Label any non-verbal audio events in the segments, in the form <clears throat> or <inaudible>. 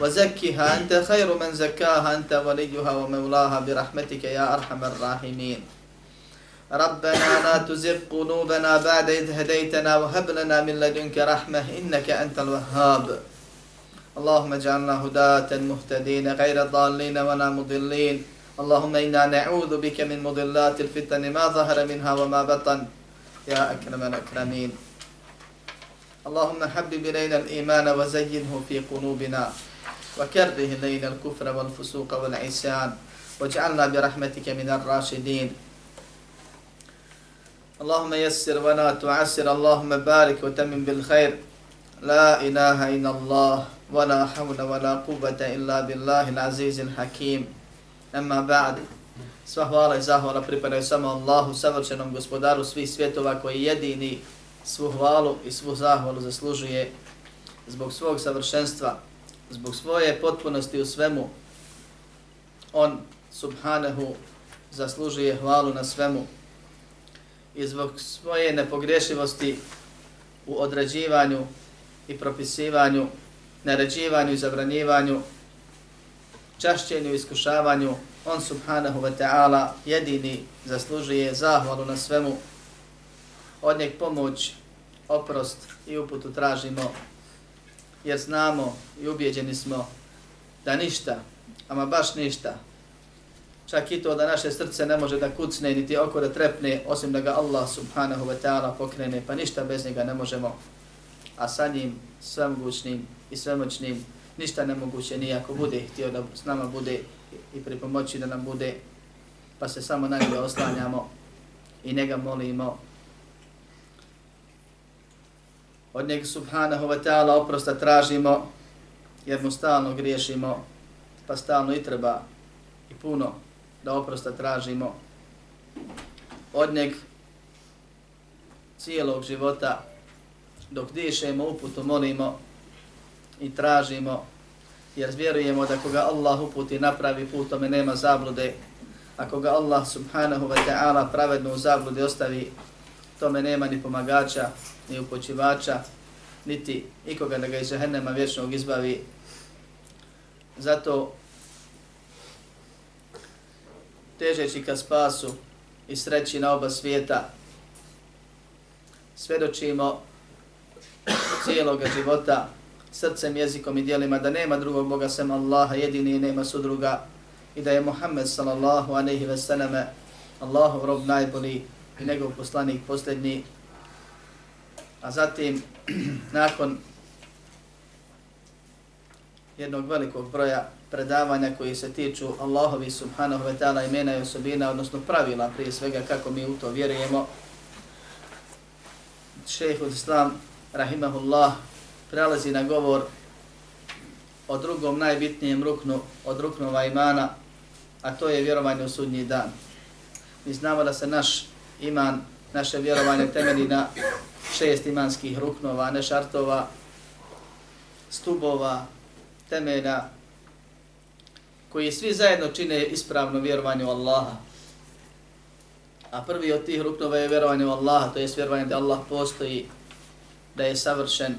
وزكها أنت خير من زكاها أنت وليها ومولاها برحمتك يا أرحم الراحمين. ربنا لا تزغ قلوبنا بعد إذ هديتنا وهب لنا من لدنك رحمة إنك أنت الوهاب. اللهم اجعلنا هداة مهتدين غير ضالين ولا مضلين. اللهم إنا نعوذ بك من مضلات الفتن ما ظهر منها وما بطن. يا أكرم الأكرمين. اللهم حبب إلينا الإيمان وزينه في قلوبنا. وكره إلينا الكفر والفسوق والعصيان واجعلنا برحمتك من الراشدين اللهم يسر ولا تعسر اللهم بارك وتمن بالخير لا إله إلا الله ولا حول ولا قوة إلا بالله العزيز الحكيم أما بعد Sva hvala i zahvala pripadaju samo Allahu, savršenom gospodaru svih svjetova koji jedini svu hvalu i svu zahvalu zaslužuje zbog svog savršenstva, zbog svoje potpunosti u svemu, on subhanahu zaslužuje hvalu na svemu. I zbog svoje nepogrešivosti u određivanju i propisivanju, naređivanju i zabranjivanju, čašćenju i iskušavanju, on subhanahu wa ta'ala jedini zaslužuje zahvalu na svemu, od njeg pomoć, oprost i uputu tražimo jer znamo i ubjeđeni smo da ništa, ama baš ništa, čak i to da naše srce ne može da kucne niti oko da trepne, osim da ga Allah subhanahu wa ta'ala pokrene, pa ništa bez njega ne možemo, a sa njim svemogućnim i svemoćnim ništa nemoguće nije ako bude htio da s nama bude i pri pomoći da nam bude, pa se samo na njega oslanjamo i njega molimo od njega subhanahu wa ta'ala oprosta tražimo jer mu stalno griješimo pa stalno i treba i puno da oprosta tražimo. Od njeg cijelog života dok dišemo uputu molimo i tražimo jer vjerujemo da koga Allah uputi napravi put tome nema zablude. Ako ga Allah subhanahu wa ta'ala pravedno u zabludi ostavi tome nema ni pomagača ni upočivača, niti ikoga da ga iz džehennema vječnog izbavi. Zato težeći ka spasu i sreći na oba svijeta, svedočimo cijeloga života srcem, jezikom i dijelima da nema drugog Boga sem Allaha, jedini i nema sudruga i da je Muhammed sallallahu aleyhi ve selleme Allahov rob najbolji i njegov poslanik posljednji A zatim, <clears throat> nakon jednog velikog broja predavanja koji se tiču Allahovi subhanahu wa ta'ala imena i osobina, odnosno pravila prije svega kako mi u to vjerujemo, šeheh Islam, rahimahullah, prelazi na govor o drugom najbitnijem ruknu od ruknova imana, a to je vjerovanje u sudnji dan. Mi znamo da se naš iman, naše vjerovanje temelji na šest imanskih ruknova, ne šartova, stubova, temena, koji svi zajedno čine ispravno vjerovanje u Allaha. A prvi od tih ruknova je vjerovanje u Allaha, to je vjerovanje da Allah postoji, da je savršen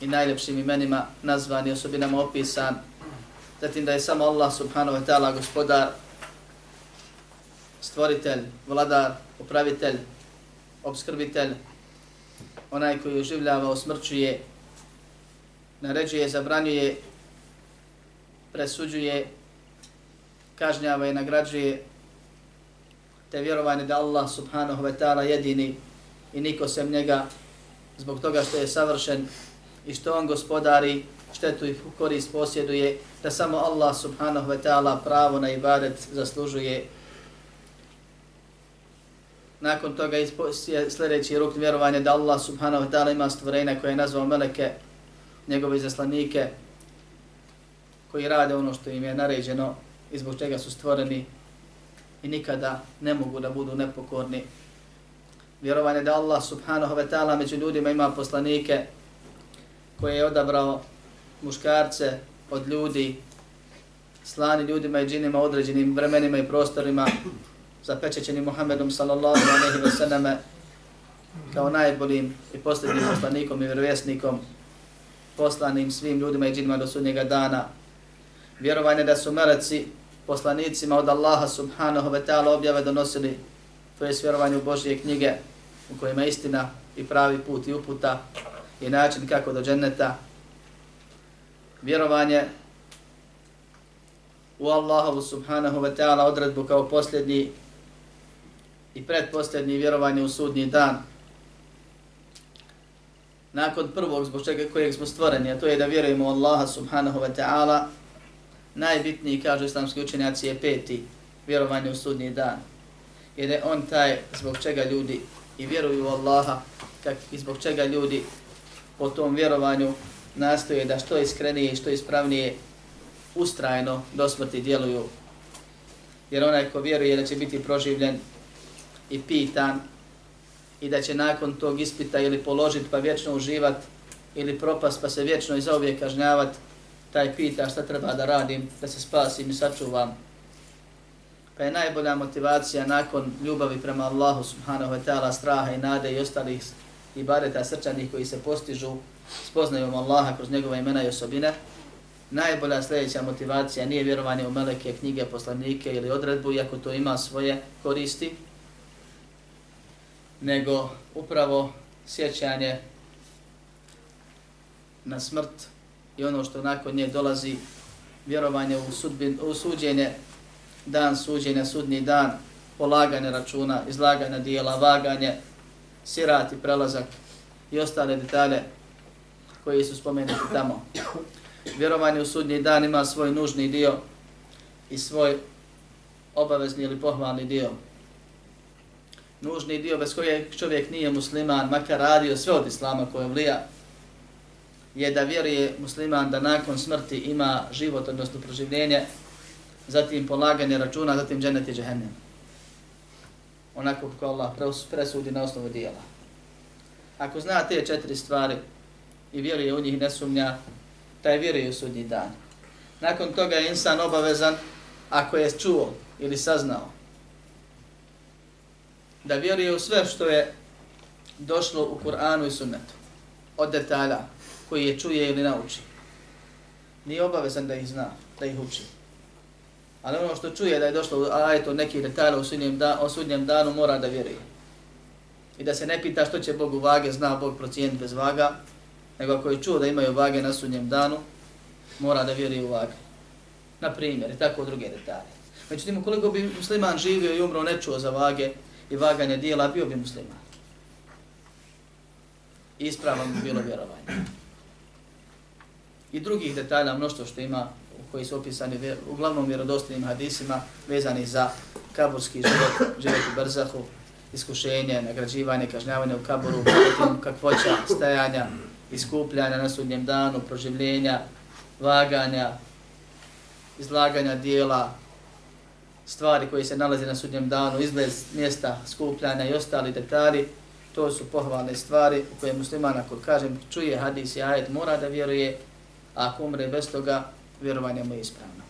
i najljepšim imenima nazvan i osobinama opisan, zatim da je samo Allah subhanahu wa ta'ala gospodar, stvoritelj, vladar, upravitelj, obskrbitelj, onaj koji oživljava, osmrćuje, naređuje, zabranjuje, presuđuje, kažnjava i nagrađuje, te vjerovanje da Allah subhanahu wa ta'ala jedini i niko sem njega zbog toga što je savršen i što on gospodari štetu i korist posjeduje, da samo Allah subhanahu wa ta'ala pravo na ibadet zaslužuje nakon toga je sljedeći ruk vjerovanja da Allah subhanahu wa ta'ala ima stvorenja koje je nazvao meleke, njegove zaslanike, koji rade ono što im je naređeno i zbog čega su stvoreni i nikada ne mogu da budu nepokorni. Vjerovanje da Allah subhanahu wa ta'ala među ljudima ima poslanike koje je odabrao muškarce od ljudi, slani ljudima i džinima određenim vremenima i prostorima, zapečećeni Muhammedom sallallahu alaihi wa sallame kao najboljim i posljednim poslanikom i vjerovjesnikom, poslanim svim ljudima i džinima do sudnjega dana. Vjerovanje da su meleci poslanicima od Allaha subhanahu wa ta'ala objave donosili, to je vjerovanje u Božje knjige u kojima istina i pravi put i uputa i način kako do dženneta. Vjerovanje u Allahovu subhanahu wa ta'ala odredbu kao posljednji i predposljednji vjerovanje u sudnji dan. Nakon prvog zbog čega kojeg smo stvoreni, a to je da vjerujemo u Allaha subhanahu wa ta'ala, najbitniji, kažu islamski učenjaci, je peti vjerovanje u sudnji dan. Jer je on taj zbog čega ljudi i vjeruju u Allaha, kak i zbog čega ljudi po tom vjerovanju nastoje da što iskrenije i što ispravnije ustrajno do smrti djeluju. Jer onaj ko vjeruje da će biti proživljen i pitan i da će nakon tog ispita ili položiti pa vječno uživat ili propast pa se vječno i zauvijek kažnjavat, taj pita šta treba da radim da se spasim i sačuvam. Pa je najbolja motivacija nakon ljubavi prema Allahu subhanahu wa ta'ala, straha i nade i ostalih ibadeta srčanih koji se postižu spoznajom Allaha kroz njegova imena i osobine, najbolja sljedeća motivacija nije vjerovanje u meleke, knjige, poslanike ili odredbu, iako to ima svoje koristi, nego upravo sjećanje na smrt i ono što nakon nje dolazi, vjerovanje u, sudbin, u suđenje, dan suđenja, sudni dan, polaganje računa, izlaganje dijela, vaganje, sirat i prelazak i ostale detalje koji su spomenuti tamo. Vjerovanje u sudnji dan ima svoj nužni dio i svoj obavezni ili pohvalni dio nužni dio bez kojeg čovjek nije musliman, makar radio sve od islama koje vlija, je da vjeruje musliman da nakon smrti ima život, odnosno proživljenje, zatim polaganje računa, zatim dženet i džehennem. Onako kako Allah presudi na osnovu dijela. Ako zna te četiri stvari i vjeruje u njih ne sumnja, taj vjeruje u sudnji dan. Nakon toga je insan obavezan, ako je čuo ili saznao da vjeruje u sve što je došlo u Kur'anu i sunnetu, od detalja koji je čuje ili nauči. Nije obavezan da ih zna, da ih uči. Ali ono što čuje da je došlo u ajetu nekih detalja u sudnjem, da, o sudnjem danu mora da vjeruje. I da se ne pita što će Bog u vage, zna Bog procijeniti bez vaga, nego ako je čuo da imaju vage na sudnjem danu, mora da vjeruje u vage. Na primjer, i tako druge detalje. Međutim, koliko bi musliman živio i umro, ne čuo za vage, i vaganje dijela, bio bi musliman. Ispravno bi bilo vjerovanje. I drugih detalja, mnoštvo što ima, koji su opisani uglavnom vjerodostojnim hadisima, vezani za kaburski život, život u Brzahu, iskušenje, nagrađivanje, kažnjavanje u kaburu, kakvoća, stajanja, iskupljanja na sudnjem danu, proživljenja, vaganja, izlaganja dijela, stvari koji se nalaze na sudnjem danu, izgled mjesta skupljanja i ostali detalji, to su pohvalne stvari u koje musliman, ako kažem, čuje hadis i ajet, mora da vjeruje, a ako umre bez toga, vjerovanje mu je ispravno.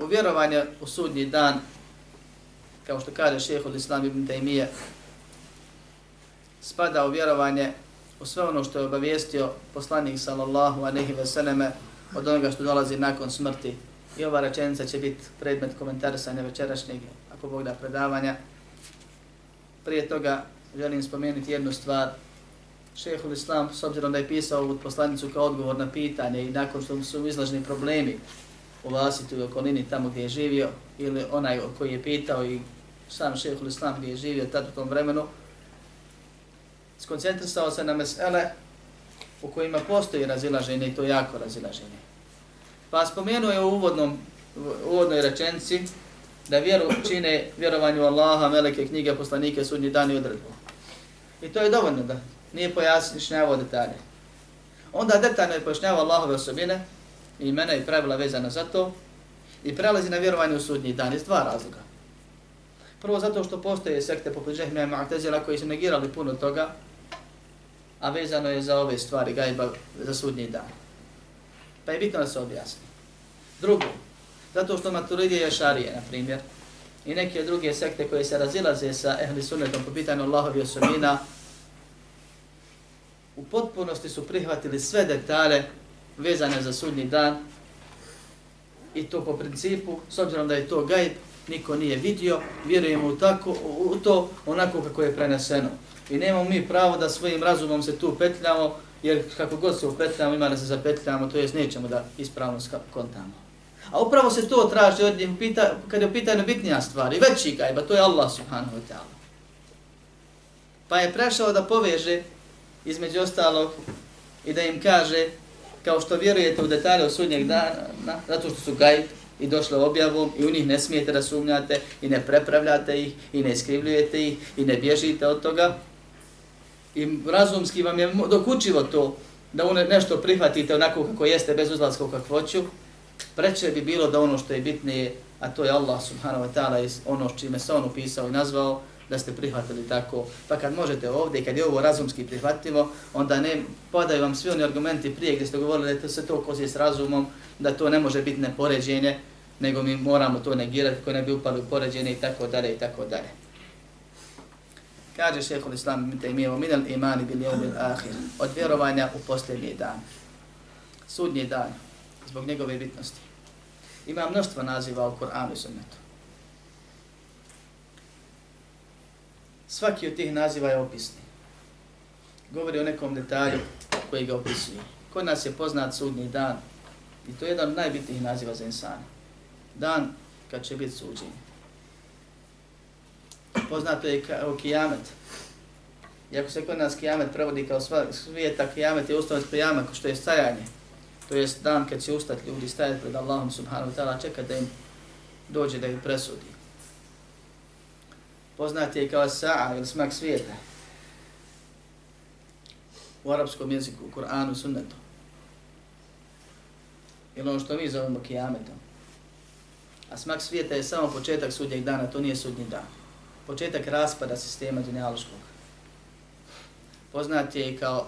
U vjerovanje u sudnji dan, kao što kaže šeho l'Islam ibn Taymiye, spada u vjerovanje u sve ono što je obavijestio poslanik sallallahu aleyhi ve selleme od onoga što dolazi nakon smrti. I ova rečenica će biti predmet komentarisanja večerašnjeg, ako Bog da, predavanja. Prije toga želim spomenuti jednu stvar. Šehul Islam, s obzirom da je pisao ovu poslanicu kao odgovor na pitanje i nakon što su izlaženi problemi u vlasiti u okolini tamo gdje je živio, ili onaj koji je pitao i sam Šehul Islam gdje je živio tad u tom vremenu, skoncentrisao se na mesele u kojima postoji razilaženje i to jako razilaženje. Pa spomenuo je u uvodnom, u uvodnoj rečenci da vjeru čine vjerovanju Allaha, meleke, knjige, poslanike, sudnji dan i odredbu. I to je dovoljno da nije pojasnišnjavao detalje. onda detaljno je pojašnjava Allahove osobine, imena i pravila vezana za to, i prelazi na vjerovanje u sudnji dan iz dva razloga. Prvo zato što postoje sekte poput Džehmija i Mu'tazila koji su negirali puno toga, a vezano je za ove stvari gajba za sudnji dan. Pa je bitno da se objasni. Drugo, zato što maturidije je šarije, na primjer, i neke druge sekte koje se razilaze sa ehli sunnetom po pitanju Allahovi osobina, u potpunosti su prihvatili sve detalje vezane za sudnji dan i to po principu, s obzirom da je to gajb, niko nije vidio, vjerujemo u, tako, u to onako kako je preneseno. I nemamo mi pravo da svojim razumom se tu petljamo, jer kako god se upetljamo, ima da se zapetljamo, to jest nećemo da ispravno kontamo. A upravo se to traži od njih, pita, kada je pitanje bitnija stvar, i veći gajba, to je Allah subhanahu wa ta'ala. Pa je prešao da poveže, između ostalog, i da im kaže, kao što vjerujete u detalje o sudnjeg dana, zato što su gajb i došle objavom i u njih ne smijete da sumnjate i ne prepravljate ih i ne iskrivljujete ih i ne bježite od toga. I razumski vam je dokučivo to da one nešto prihvatite onako kako jeste bez uzlaska u kakvoću, preče bi bilo da ono što je bitnije, a to je Allah subhanahu wa ta'ala iz ono s čime se on upisao i nazvao, da ste prihvatili tako. Pa kad možete ovdje, kad je ovo razumski prihvatljivo, onda ne podaju vam svi oni argumenti prije gdje ste govorili da se to kozi s razumom, da to ne može biti nepoređenje, nego mi moramo to negirati koji ne bi upali u poređenje i tako dalje i tako dalje. Kaže šehhul islam mi te imijevo minal imani bil jevmil ahir, od vjerovanja u posljednji dan, sudnji dan, zbog njegove bitnosti. Ima mnoštvo naziva u Koranu i sunnetu. Svaki od tih naziva je opisni. Govori o nekom detalju koji ga opisuje. Kod nas je poznat sudnji dan i to je jedan od najbitnijih naziva za insana. Dan kad će biti suđenje. Poznato je kao kijamet. Iako se kod nas kijamet prevodi kao svijeta, kijamet je ustavac prijama, što je stajanje. To je dan kad će ustati ljudi stajati pred Allahom subhanahu wa ta'ala, čekati da im dođe da ih presudi poznat je kao sa'a ili smak svijeta. U arapskom jeziku, u Kur'anu, sunnetu. Ili ono što mi zovemo kijametom. A smak svijeta je samo početak sudnjeg dana, to nije sudnji dan. Početak raspada sistema dunjaluškog. Poznat je i kao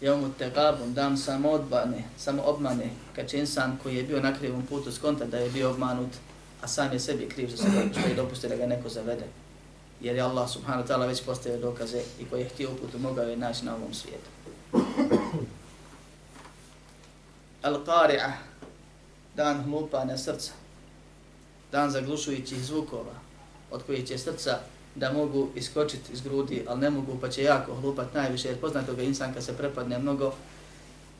Jevmu tegabun, dan samo odbane, samo obmane, kad će insan koji je bio na krivom putu skonta da je bio obmanut, a sam je sebi kriv za sebe što je dopustio da ga neko zavede. Jer je Allah subhanahu ta'ala već postavio dokaze i koji je htio uputu mogao je naći na ovom svijetu. Al-Qari'a, dan hlupanja srca, dan zaglušujućih zvukova, od kojih će srca da mogu iskočiti iz grudi, ali ne mogu, pa će jako hlupat najviše, jer poznato ga insan kad se prepadne mnogo,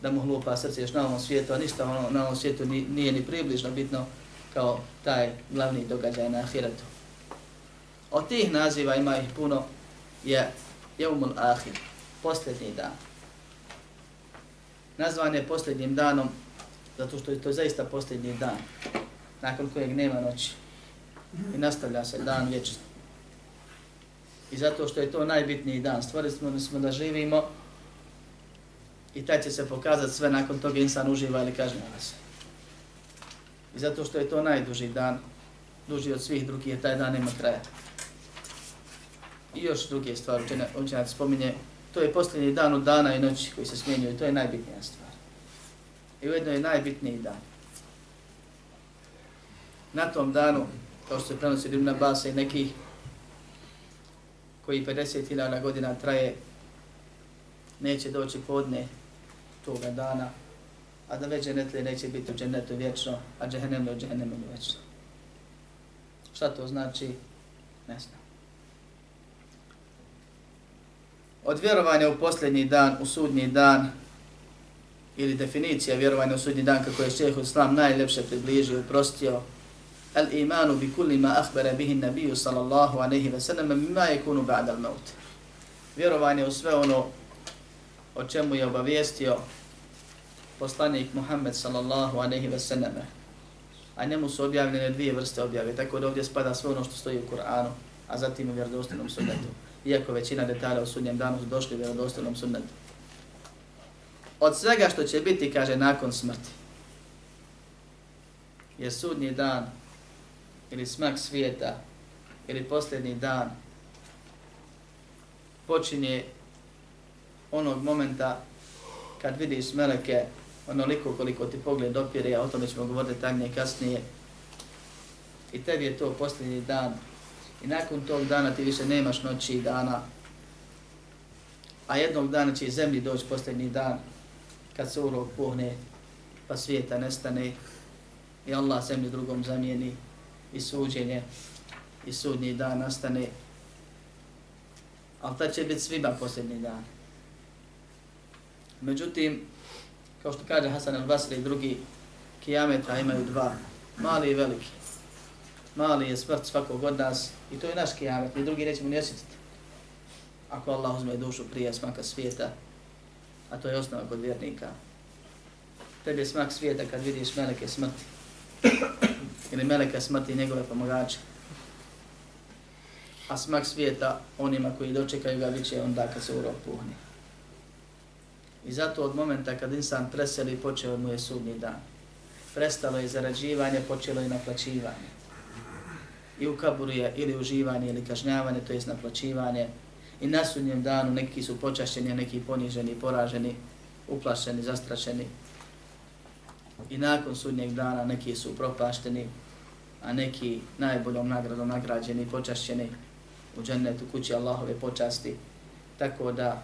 da mu hlupa srce još na ovom svijetu, a ništa ono, na ovom svijetu nije ni približno bitno, kao taj glavni događaj na ahiretu. Od tih naziva ima ih puno, je Jevmul Ahir, posljednji dan. Nazvan je posljednjim danom, zato što je to zaista posljednji dan, nakon kojeg nema noći. I nastavlja se dan vječni. I zato što je to najbitniji dan, stvorili smo, smo da živimo i taj će se pokazati sve nakon toga insan uživa ili kažnjava se. I zato što je to najduži dan, duži od svih drugih, taj dan nema kraja. I još druge stvari, učenjac spominje, to je posljednji dan od dana i noći koji se smjenjuju, to je najbitnija stvar. I ujedno je najbitniji dan. Na tom danu, kao što se prenosi Ibn Abasa i nekih koji 50.000 godina traje, neće doći podne toga dana, a da već dženetlije neće biti u dženetu vječno, a džehennem je u džehennemu vječno. Šta to znači? Ne znam. Od vjerovanja u posljednji dan, u sudnji dan, ili definicija vjerovanja u sudnji dan, kako je šeheh Islam najljepše približio i uprostio, al imanu bi kulli ma akhbara bihi nabiju sallallahu alayhi wa sallam, mimma yakunu ba'da al maut. Vjerovanje u sve ono o čemu je obavijestio poslanik Muhammed sallallahu aleyhi ve sallam. A njemu su objavljene dvije vrste objave, tako da ovdje spada sve ono što stoji u Kur'anu, a zatim u vjerodostinom sunnetu. Iako većina detalja u sudnjem danu su došli u vjerodostinom sunnetu. od svega što će biti, kaže, nakon smrti. Je sudnji dan ili smak svijeta ili posljednji dan počinje onog momenta kad vidiš meleke onoliko koliko ti pogled opire, a o tome ćemo govoriti tamnije kasnije, i tebi je to posljednji dan, i nakon tog dana ti više nemaš noći i dana, a jednog dana će i zemlji doći posljednji dan, kad se urok puhne, pa svijeta nestane, i Allah zemlju drugom zamijeni, i suđenje, i sudnji dan nastane, ali ta će biti svima posljednji dan. Međutim, kao što kaže Hasan al-Basri i drugi, kijametra imaju dva, mali i veliki. Mali je smrt svakog od nas i to je naš kijamet, ni drugi nećemo ni osjetiti. Ako Allah uzme dušu prije smaka svijeta, a to je osnova kod vjernika. Tebi je smak svijeta kad vidiš meleke smrti. Ili meleka smrti i njegove pomagače. A smak svijeta onima koji dočekaju ga bit će onda kad se urok puhne. I zato od momenta kad insan preseli, počeo mu je sudnji dan. Prestalo je zarađivanje, počelo je naplaćivanje. I u kaburu je ili uživanje ili kažnjavanje, to jest naplaćivanje. I na sudnjem danu neki su počašćeni, neki poniženi, poraženi, uplašeni, zastrašeni. I nakon sudnjeg dana neki su propašteni, a neki najboljom nagradom nagrađeni, počašćeni u džennetu kući Allahove počasti. Tako da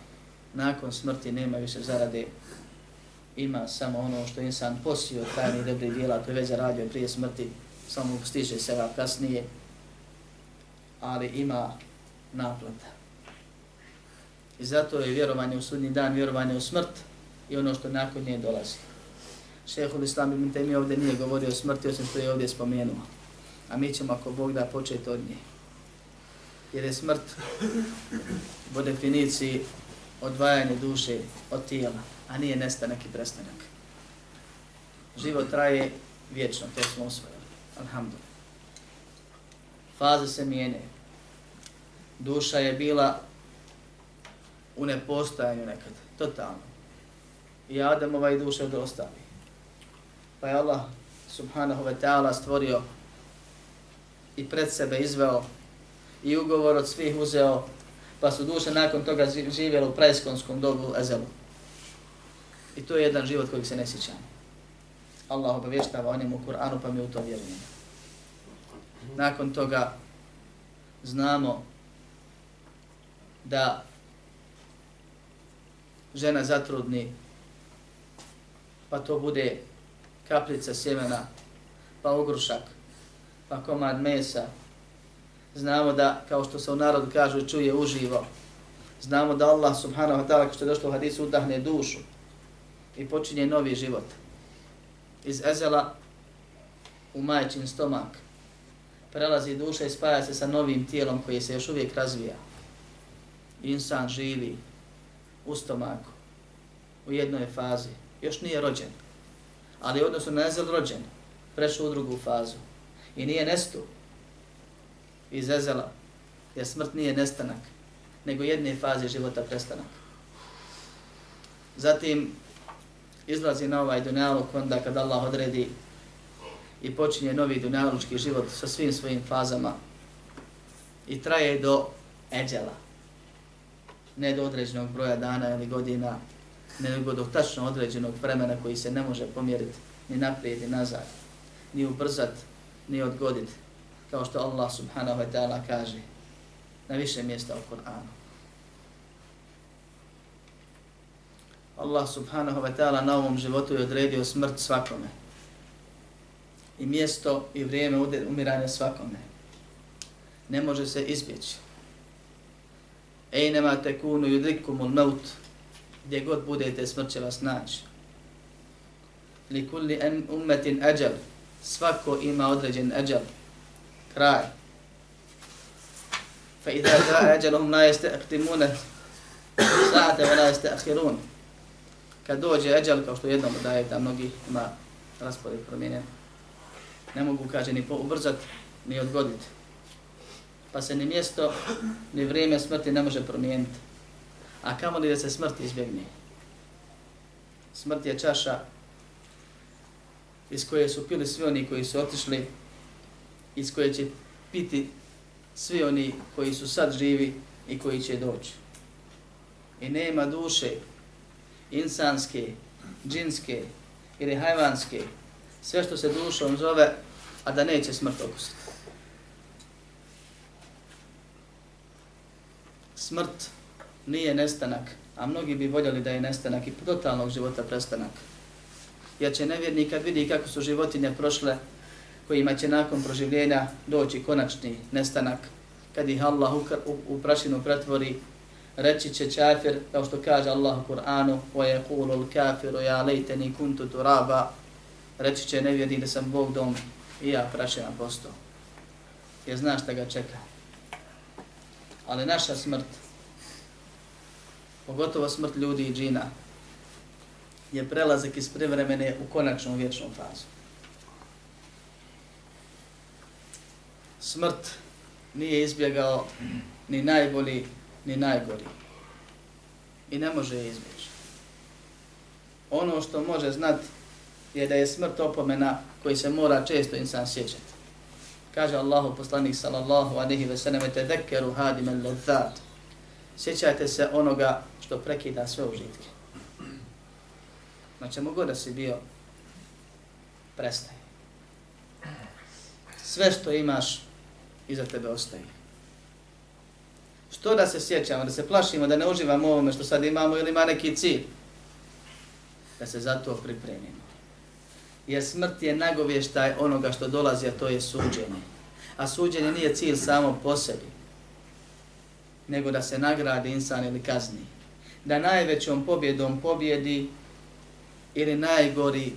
nakon smrti nema više zarade, ima samo ono što insan posio tajni dobri dijela koje već zaradio prije smrti, samo stiže se kasnije, ali ima naplata. I zato je vjerovanje u sudnji dan, vjerovanje u smrt i ono što nakon nje dolazi. Šehul Islam ibn Temi ovdje nije govorio o smrti, osim što je ovdje spomenuo. A mi ćemo, ako Bog da, početi od nje. Jer je smrt, po definiciji, odvajanje duše od tijela, a nije nestanak i prestanak. Život traje vječno, to smo osvojili. Alhamdulillah. Faze se mijene. Duša je bila u nepostajanju nekad, totalno. I Adamova i duša da ostavi. Pa je Allah subhanahu wa ta'ala stvorio i pred sebe izveo i ugovor od svih uzeo pa su duše nakon toga živjeli u prajskonskom dobu Ezelu. I to je jedan život kojeg se ne sjećamo. Allah obavještava o njemu u Kur'anu, pa mi u to vjerujemo. Nakon toga znamo da žena zatrudni, pa to bude kaplica sjemena, pa ogrušak, pa komad mesa, znamo da, kao što se u narodu kaže, čuje uživo. Znamo da Allah subhanahu wa ta'ala, kao što je došlo u hadisu, udahne dušu i počinje novi život. Iz ezela u majčin stomak prelazi duša i spaja se sa novim tijelom koji se još uvijek razvija. Insan živi u stomaku, u jednoj fazi, još nije rođen, ali odnosno na ezel rođen, prešao u drugu fazu i nije nestu iz ezela, jer smrt nije nestanak, nego jedne faze života prestanak. Zatim izlazi na ovaj dunjaluk onda kad Allah odredi i počinje novi dunjalučki život sa svim svojim fazama i traje do eđela. Ne do određenog broja dana ili godina, nego do tačno određenog vremena koji se ne može pomjeriti ni naprijed ni nazad, ni ubrzat, ni odgoditi kao što Allah subhanahu wa ta'ala kaže na više mjesta u Kur'anu. Allah subhanahu wa ta'ala na ovom životu je odredio smrt svakome. I mjesto i vrijeme umiranja svakome. Ne može se izbjeći. Ejnema tekunu yudrikumul maut. Gdje god budete, smrt će vas naći. Li kulli ummetin ajal. Svako ima određen ajal kraj. Fa idha jaa na la yastaqdimuna sa'ata wa la yasta'khirun. Kad dođe ajal kao što jednom daje da mnogi ima raspored promijenjen. Ne mogu kaže ni ubrzat ni odgoditi. Pa se ni mjesto ni vrijeme smrti ne može promijeniti. A kamo li da se smrt izbjegne? Smrt je čaša iz koje su pili svi oni koji su otišli, iz koje će piti svi oni koji su sad živi i koji će doći. I nema duše insanske, džinske ili hajvanske, sve što se dušom zove, a da neće smrt okusiti. Smrt nije nestanak, a mnogi bi voljeli da je nestanak i totalnog života prestanak. Jer će nevjerni kad vidi kako su životinje prošle, kojima će nakon proživljenja doći konačni nestanak, kad ih Allah u, u, u prašinu pretvori, reći će čafir, kao što kaže Allah u Kur'anu, وَيَقُولُ الْكَافِرُ يَا لَيْتَنِي كُنْتُ تُرَابًا Reći će nevjerni da sam Bog dom i ja prašina postao. Jer znaš šta ga čeka. Ali naša smrt, pogotovo smrt ljudi i džina, je prelazak iz privremene u konačnu vječnu fazu. Smrt nije izbjegao ni najbolji, ni najgori. I ne može je izbjeći. Ono što može znat je da je smrt opomena koji se mora često insan sjećati. Kaže Allahu poslanik sallallahu alaihi ve sallam te dekeru hadim al ladzat. Sjećajte se onoga što prekida sve užitke. Na čemu god da si bio, prestaje. Sve što imaš, iza tebe ostaje. Što da se sjećamo, da se plašimo, da ne uživamo ovome što sad imamo ili ima neki cilj? Da se zato pripremimo. Jer smrt je nagovještaj onoga što dolazi, a to je suđenje. A suđenje nije cilj samo po sebi, nego da se nagradi insan ili kazni. Da najvećom pobjedom pobjedi ili najgori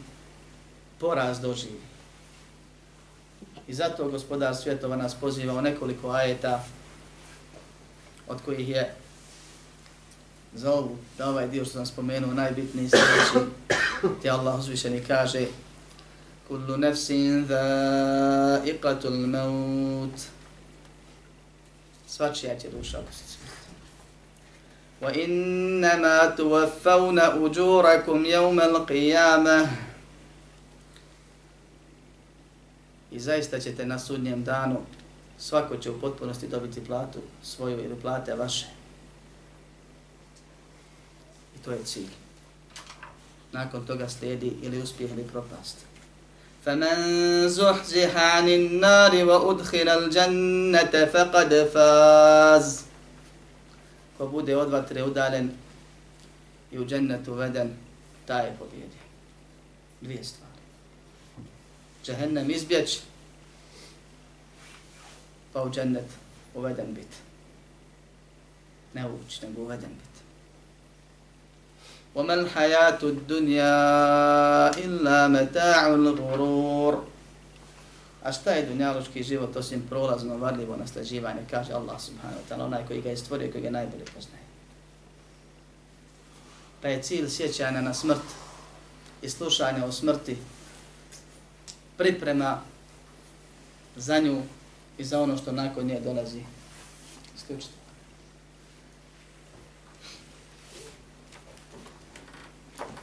poraz doživi. I zato gospodar svjetova nas poziva u nekoliko ajeta od kojih je za ovu, da ovaj dio što sam spomenuo, najbitniji sljedeći, ti Allah uzvišeni kaže Kullu nefsin dha'iqatul maut Svačija će duša okusiti smrt. Wa innama tuwaffawna ujurakum yawma al-qiyamah I zaista ćete na sudnjem danu svako će u potpunosti dobiti platu svoju ili plate vaše. I to je cilj. Nakon toga stedi ili uspjeh ili propast. فَمَنْ زُحْزِحَ عَنِ النَّارِ وَأُدْخِلَ الْجَنَّةَ فَقَدْ فَازِ Ko bude od vatre udaljen i u džennetu veden, taj je pobjedio. Dvije stvari. Džehennem izbjeć, pa u džennet uveden bit. Ne ući, nego uveden bit. وَمَا الْحَيَاةُ الدُّنْيَا إِلَّا مَتَاعُ الْغُرُورِ A šta je dunjaločki život osim prolazno, varljivo naslađivanje, kaže Allah subhanahu wa ta'ala, onaj koji ga je stvorio, koji ga najbolje poznaje. Pa je cilj sjećanja na smrt i slušanja o smrti, priprema za nju i za ono što nakon nje dolazi. Isključite.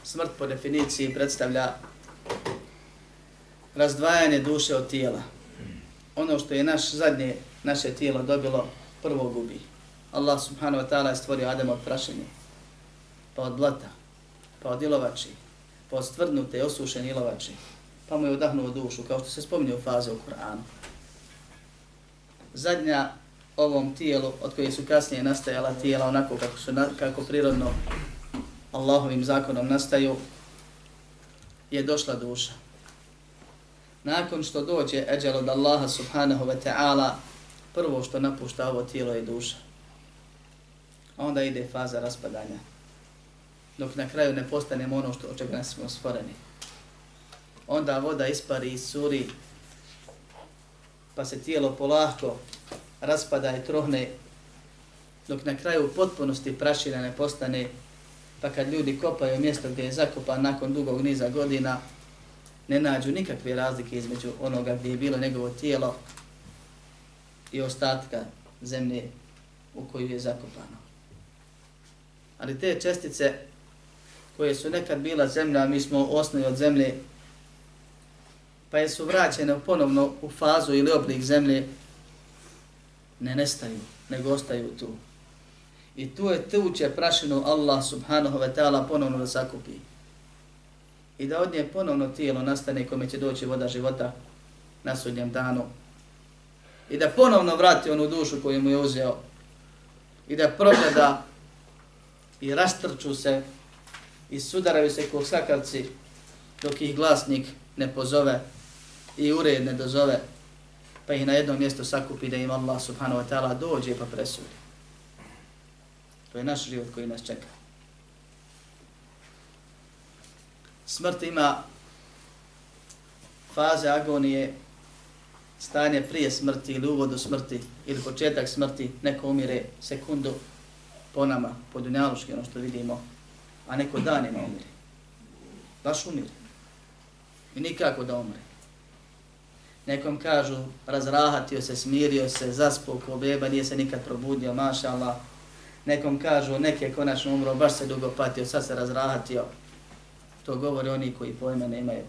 Smrt po definiciji predstavlja razdvajanje duše od tijela. Ono što je naš zadnje, naše tijelo dobilo, prvo gubi. Allah subhanahu wa ta'ala je stvorio Adama od prašenja, pa od blata, pa od ilovači, pa od stvrdnute i osušene ilovači, pa mu je udahnuo dušu, kao što se spominje u faze u Kur'anu zadnja ovom tijelu od koje su kasnije nastajala tijela onako kako su kako prirodno Allahovim zakonom nastaju je došla duša. Nakon što dođe eđel od Allaha subhanahu wa ta'ala, prvo što napušta ovo tijelo je duša. A onda ide faza raspadanja. Dok na kraju ne postanemo ono što od čega smo stvoreni. Onda voda ispari iz suri pa se tijelo polahko raspada i trohne, dok na kraju u potpunosti prašina ne postane, pa kad ljudi kopaju mjesto gdje je zakopan nakon dugog niza godina, ne nađu nikakve razlike između onoga gdje je bilo njegovo tijelo i ostatka zemlje u koju je zakopano. Ali te čestice koje su nekad bila zemlja, mi smo osnovi od zemlje, pa je su vraćene ponovno u fazu ili oblik zemlje, ne nestaju, nego ostaju tu. I tu je tuče prašinu Allah subhanahu wa ta'ala ponovno da sakupi. I da od nje ponovno tijelo nastane kome će doći voda života na sudnjem danu. I da ponovno vrati onu dušu koju mu je uzeo. I da progleda i rastrču se i sudaraju se kog sakavci dok ih glasnik ne pozove i ured ne dozove pa ih na jedno mjesto sakupi da im Allah subhanahu wa ta'ala dođe pa presudi. To je naš život koji nas čeka. Smrt ima faze agonije, stanje prije smrti ili uvodu smrti ili početak smrti, neko umire sekundu po nama, po dunjaluški, ono što vidimo, a neko danima umire. Baš umire. I nikako da umre. Nekom kažu, razrahatio se, smirio se, zaspo ko beba, nije se nikad probudio, maša Allah. Nekom kažu, neki je konačno umro, baš se dugo patio, sad se razrahatio. To govore oni koji pojma nemaju.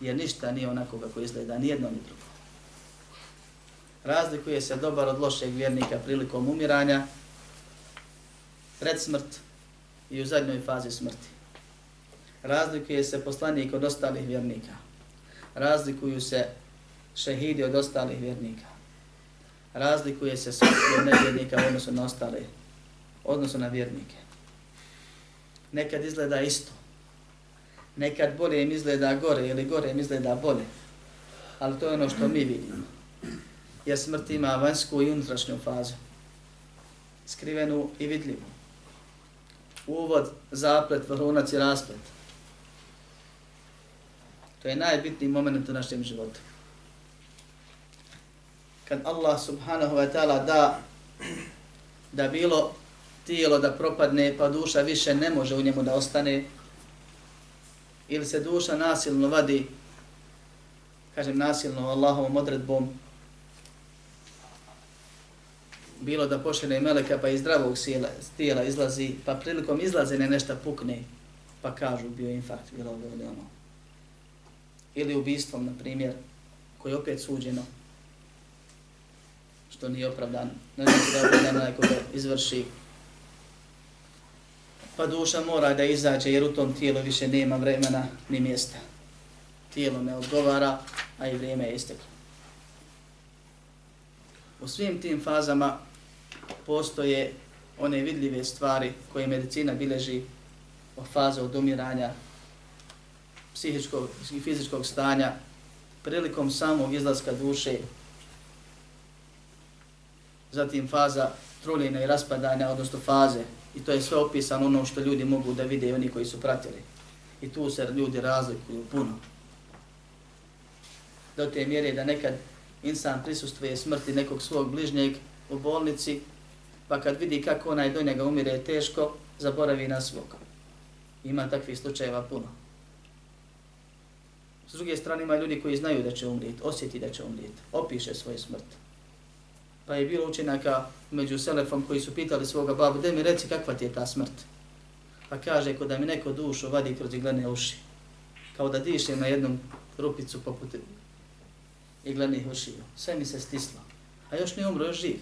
Jer ništa nije onako kako izgleda, ni jedno ni drugo. Razlikuje se dobar od lošeg vjernika prilikom umiranja, pred smrt i u zadnjoj fazi smrti. Razlikuje se poslanik od ostalih vjernika. Razlikuju se šehidi od ostalih vjernika. Razlikuje se svaki od nevjernika u odnosu na ostale, odnosu na vjernike. Nekad izgleda isto. Nekad bolje im izgleda gore ili gore im izgleda bolje. Ali to je ono što mi vidimo. Jer smrt ima vanjsku i unutrašnju fazu. Skrivenu i vidljivu uvod, zaplet, vrhunac i rasplet. To je najbitniji moment u našem životu. Kad Allah subhanahu wa ta'ala da da bilo tijelo da propadne pa duša više ne može u njemu da ostane ili se duša nasilno vadi kažem nasilno Allahovom odredbom bilo da pošene meleka pa iz zdravog sjela, tijela izlazi, pa prilikom izlazene nešto pukne, pa kažu bio infarkt, bilo ovo ili ono. Ili ubistvom, na primjer, koji je opet suđeno, što nije opravdan, ne znači da opravdan neko izvrši, pa duša mora da izađe jer u tom tijelu više nema vremena ni mjesta. Tijelo ne odgovara, a i vrijeme je isteklo. U svim tim fazama postoje one vidljive stvari koje medicina bileži o faze odumiranja, psihičkog i fizičkog stanja, prilikom samog izlaska duše, zatim faza truljenja i raspadanja, odnosno faze, i to je sve opisano ono što ljudi mogu da vide i oni koji su pratili. I tu se ljudi razlikuju puno. Do te mjere da nekad insan prisustuje smrti nekog svog bližnjeg u bolnici, pa kad vidi kako onaj do njega umire teško, zaboravi na svog. Ima takvih slučajeva puno. S druge strane ima ljudi koji znaju da će umrijeti, osjeti da će umrijeti, opiše svoju smrt. Pa je bilo učenaka među Selefom koji su pitali svoga babu, da mi reci kakva ti je ta smrt. Pa kaže, ko da mi neko dušu vadi kroz iglene uši, kao da diše na jednom rupicu poput iglenih ušiju. Sve mi se stislo. A još ne umro, još živ.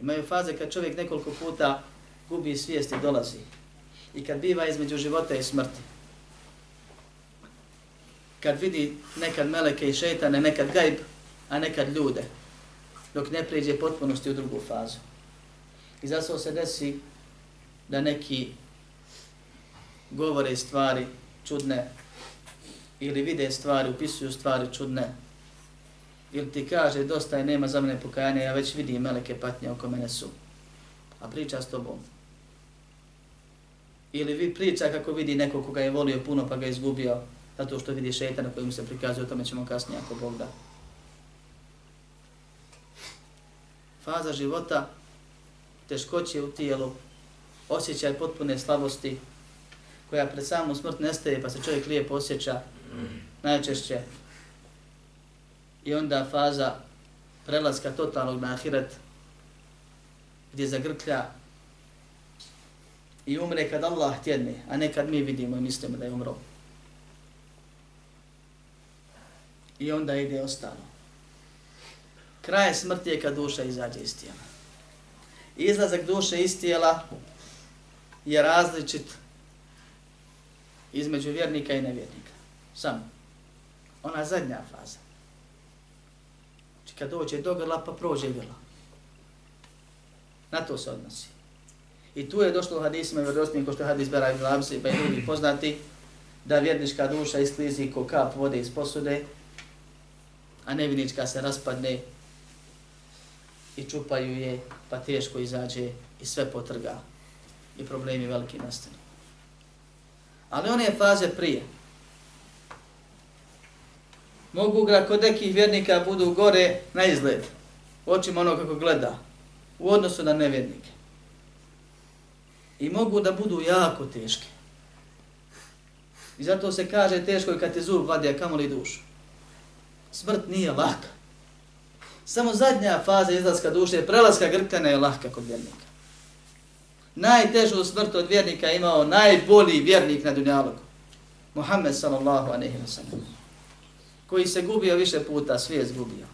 Imaju faze kad čovjek nekoliko puta gubi svijest i dolazi. I kad biva između života i smrti. Kad vidi nekad meleke i šeitane, nekad gajb, a nekad ljude. Dok ne pređe potpunosti u drugu fazu. I zato se desi da neki govore stvari čudne ili vide stvari, upisuju stvari čudne ili ti kaže dosta je, nema za mene pokajanja, ja već vidim meleke patnje oko mene su. A priča s tobom. Ili vi priča kako vidi neko koga je volio puno pa ga je izgubio, zato što vidi šeitana koji mu se prikazuje, o tome ćemo kasnije ako Bog da. Faza života, teškoće u tijelu, osjećaj potpune slabosti, koja pred samu smrt nestaje pa se čovjek lijepo osjeća, najčešće i onda faza prelaska totalnog na ahiret gdje zagrklja i umre kad Allah tjedne, a ne kad mi vidimo i mislimo da je umro. I onda ide ostalo. Kraj smrti je kad duša izađe iz tijela. Izlazak duše iz tijela je različit između vjernika i nevjernika. Samo. Ona zadnja faza. Znači kad dođe do grla pa prođe grla. Na to se odnosi. I tu je došlo u hadisima i vjerovostnim, ko što je hadis Bera ibn Labsi, pa i drugi poznati, da vjernička duša isklizi ko kap vode iz posude, a nevjernička se raspadne i čupaju je, pa teško izađe i sve potrga i problemi veliki nastanu. Ali one faze prije, mogu ga kod nekih vjernika budu gore na izgled, očima ono kako gleda, u odnosu na nevjernike. I mogu da budu jako teške. I zato se kaže teško je kad te zub vadi, a kamoli dušu. Smrt nije laka. Samo zadnja faza izlaska duše, prelaska grkana je lahka kod vjernika. Najtežu smrt od vjernika imao najbolji vjernik na dunjalogu. Muhammed sallallahu aleyhi wa sallam. Koji se gubio više puta, svi je zgubio.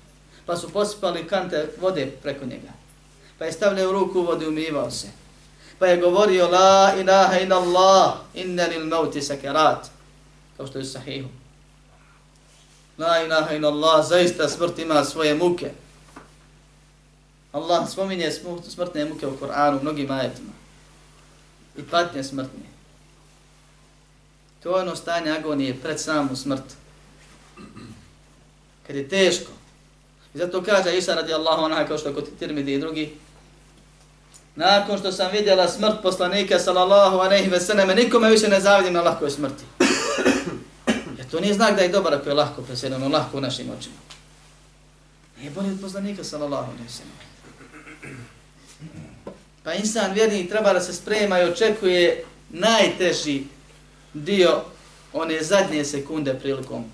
Pa su posipali kante vode preko njega. Pa je stavljao ruku u vodu i umivao se. Pa je govorio la ilaha in Allah, inna lil mauti sakerat. Kao što je sahihu. La ilaha in Allah, zaista smrt ima svoje muke. Allah spominje smrtne muke u Koranu, mnogim ajetima. I patnje smrtne. To je ono stanje agonije pred samu smrt. Kad je teško. I zato kaže Isa radi Allahu anha kao što kod Tirmidi i drugi. Nakon što sam vidjela smrt poslanika sallallahu alejhi ve sellem, nikome više ne zavidim na lahkoj smrti. <clears throat> Jer to nije znak da je dobar ako je lahko preseljeno, lahko u našim očima. Nije bolje od poslanika sallallahu alejhi ve sellem. Pa insan vjerni treba da se sprema i očekuje najteži dio one zadnje sekunde prilikom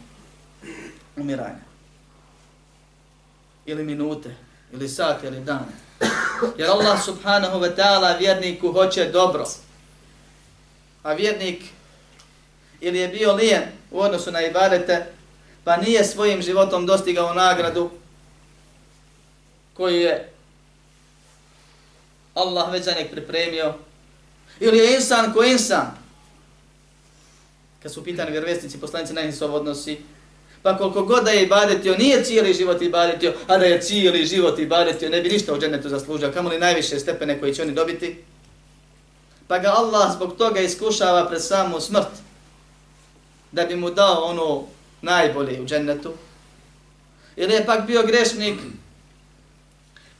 umiranja. Ili minute, ili sat, ili dana. Jer Allah subhanahu wa ta'ala vjerniku hoće dobro. A vjernik ili je bio lijen u odnosu na ibadete, pa nije svojim životom dostigao nagradu koju je Allah već za njeg pripremio. Ili je insan ko insan. Kad su pitani vjerovestnici, poslanici na se odnosi. Pa koliko god da je ibadetio, nije cijeli život ibadetio, a da je cijeli život ibadetio, ne bi ništa u džennetu zaslužio, kamo li najviše stepene koji će oni dobiti. Pa ga Allah zbog toga iskušava pred samu smrt, da bi mu dao ono najbolje u džennetu. Ili je pak bio grešnik,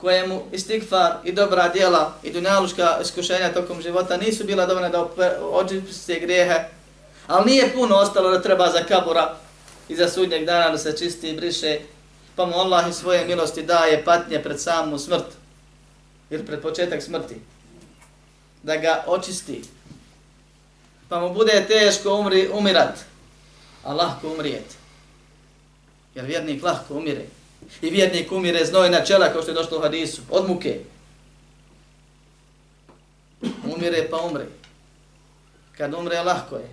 kojemu istigfar i dobra djela i dunjaluška iskušenja tokom života nisu bila dovoljna da očiste grijehe, ali nije puno ostalo da treba za kabura i za sudnjeg dana da se čisti i briše, pa mu Allah i svoje milosti daje patnje pred samu smrt ili pred početak smrti, da ga očisti, pa mu bude teško umri, umirat, a lahko umrijeti. Jer vjernik lahko umire. I vjernik umire znoj na čela, kao što je došlo u hadisu, od muke. Umire pa umre. Kad umre, lahko je.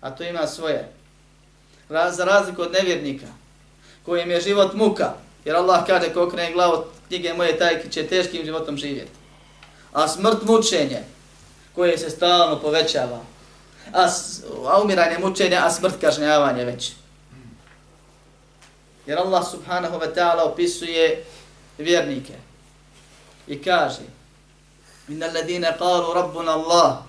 A to ima svoje. Raz, za razliku od nevjernika, kojim je život muka, jer Allah kaže ko okrene glavu knjige moje taj će teškim životom živjeti. A smrt mučenje, koje se stalno povećava, a, a umiranje mučenja, a smrt kažnjavanje veće. Jer Allah subhanahu wa ta'ala opisuje vjernike i kaže Inna alladine qalu rabbuna Allah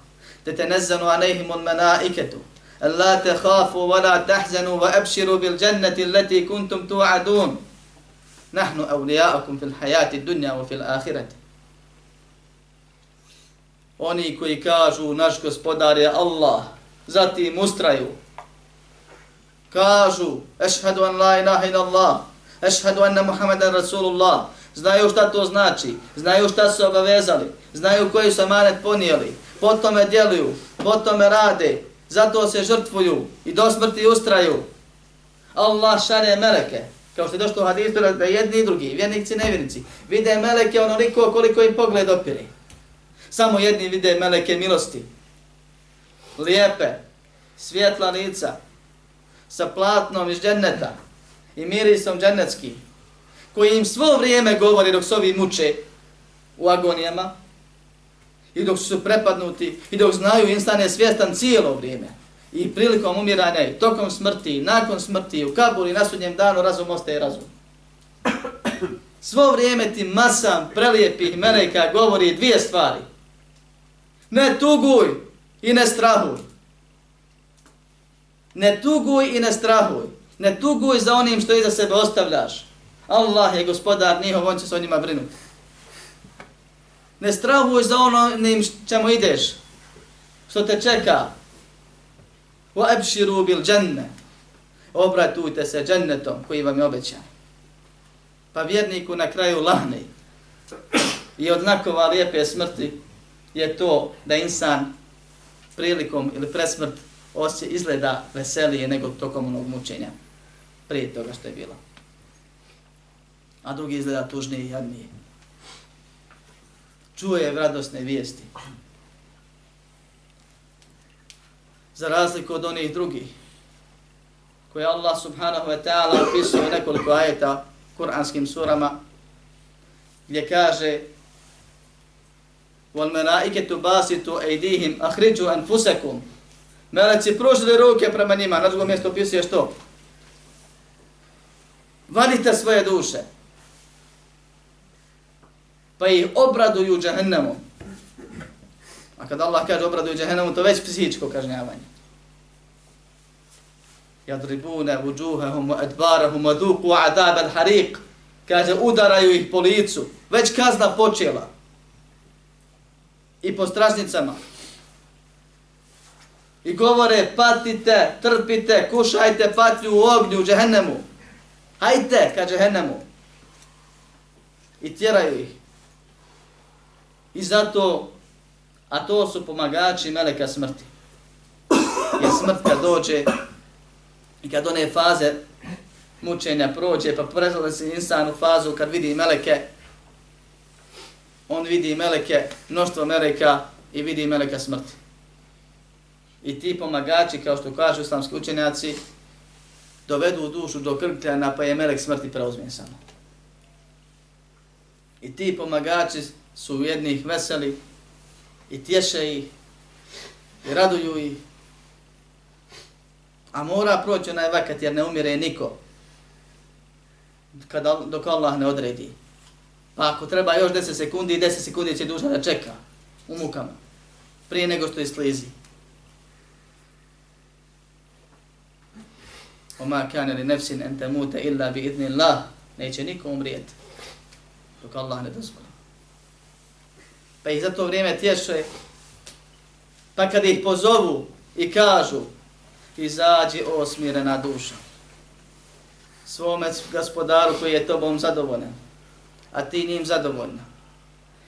tetenezzanu alejhim un menaiketu la te khafu wa la tahzanu wa abširu bil dženneti allati kuntum tu'adun. Nahnu awliya'akum fil hayati dunya wa fil ahireti Oni koji kažu naš gospodar je Allah zatim ustraju kažu Ešhedu an la ilaha ila Allah, Ešhedu anna Muhammeden Rasulullah, znaju šta to znači, znaju šta su obavezali, znaju koji su amanet ponijeli, potom djeluju, potom rade, zato se žrtvuju i do smrti ustraju. Allah šare meleke, kao što je došlo u hadisu da jedni i drugi, vjernici i nevjernici, vide meleke onoliko koliko im pogled opire. Samo jedni vide meleke milosti. Lijepe, svjetla lica, sa platnom iz dženneta i mirisom džennetskim, koji im svo vrijeme govori dok se ovi muče u agonijama i dok su prepadnuti i dok znaju instan je svjestan cijelo vrijeme i prilikom umiranja i tokom smrti i nakon smrti u kabuli na sudnjem danu razum ostaje razum. Svo vrijeme ti masam prelijepih meleka govori dvije stvari. Ne tuguj i ne strahuj. Ne tuguj i ne strahuj. Ne tuguj za onim što iza sebe ostavljaš. Allah je gospodar njihov, on će se o njima brinuti. Ne strahuj za onim čemu ideš, što te čeka. Wa abshiru bil dženne. Obratujte se džennetom koji vam je obećan. Pa vjerniku na kraju lahne. I od znakova lijepe smrti je to da insan prilikom ili presmrt osje izgleda veselije nego tokom onog mučenja prije toga što je bilo. A drugi izgleda tužnije i jadnije. Čuje radosne vijesti. Za razliku od onih drugih koje Allah subhanahu wa ta'ala opisuje nekoliko ajeta kuranskim surama gdje kaže وَالْمَلَائِكَةُ بَاسِتُ اَيْدِهِمْ أَخْرِجُ أَنْفُسَكُمْ Meleci pružili ruke prema njima, na drugom mjestu opisuje što? Vadite svoje duše. Pa ih obraduju džahennemom. A kada Allah kaže obraduju džahennemom, to već psihičko kažnjavanje. Jadribune vuđuhehum adbarahum aduku adab al harik. Kaže, udaraju ih po licu. Već kazna počela. I po stražnicama. I govore, patite, trpite, kušajte patlju u ognju, u džehennemu. Hajte, ka džehennemu. I tjeraju ih. I zato, a to su pomagači meleka smrti. Jer smrt kad dođe i kad one faze mučenja prođe, pa prezale se insan u fazu kad vidi meleke, on vidi meleke, mnoštvo meleka i vidi meleka smrti. I ti pomagači, kao što kažu islamski učenjaci, dovedu dušu do krkljana pa je melek smrti preuzmen samo. I ti pomagači su jednih veseli i tješe ih i raduju ih. A mora proći onaj vakat jer ne umire niko kada, dok Allah ne odredi. Pa ako treba još 10 sekundi, 10 sekundi će duša da čeka u mukama prije nego što je slizi. وَمَا كَانَ لِنَفْسٍ أَن تَمُوتَ إِلَّا بِإِذْنِ اللَّهِ Neće niko umrijeti dok Allah ne dozvoli. Pa ih za to vrijeme tješe. Pa kad ih pozovu i kažu izađi osmirena duša svome gospodaru koji je tobom zadovoljan, a ti njim zadovoljna.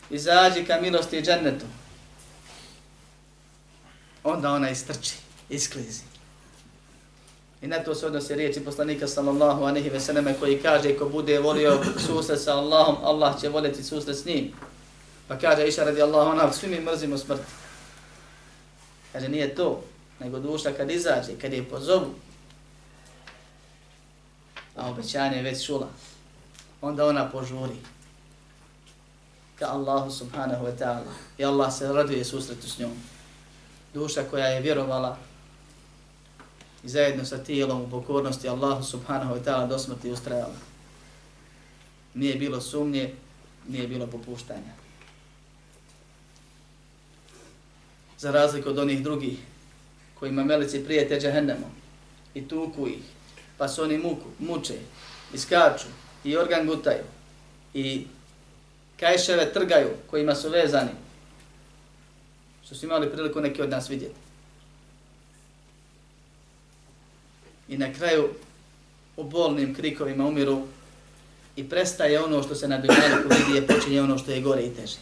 Izađi ka milosti i džennetu. Onda ona istrči, isklizi. I na to se odnose riječi poslanika sallallahu anehi ve selleme koji kaže ko bude volio susret sa Allahom, Allah će voljeti susret s njim. Pa kaže Iša radi Allahu anha, svi mi mrzimo smrt. Kaže nije to, nego duša kad izađe, kad je pozovu, a obećanje je već čula, onda ona požuri ka Allahu subhanahu wa ta'ala i Allah se raduje susretu s njom. Duša koja je vjerovala i zajedno sa tijelom u pokornosti Allahu subhanahu wa ta'ala do smrti ustrajala. Nije bilo sumnje, nije bilo popuštanja. Za razliku od onih drugih kojima meleci prijete džahennemom i tuku ih, pa se oni muku, muče iskaču i organ gutaju i kajševe trgaju kojima su vezani, što su imali priliku neki od nas vidjeti. I na kraju u bolnim krikovima umiru i prestaje ono što se na dunjaliku vidi je počinje ono što je gore i teže.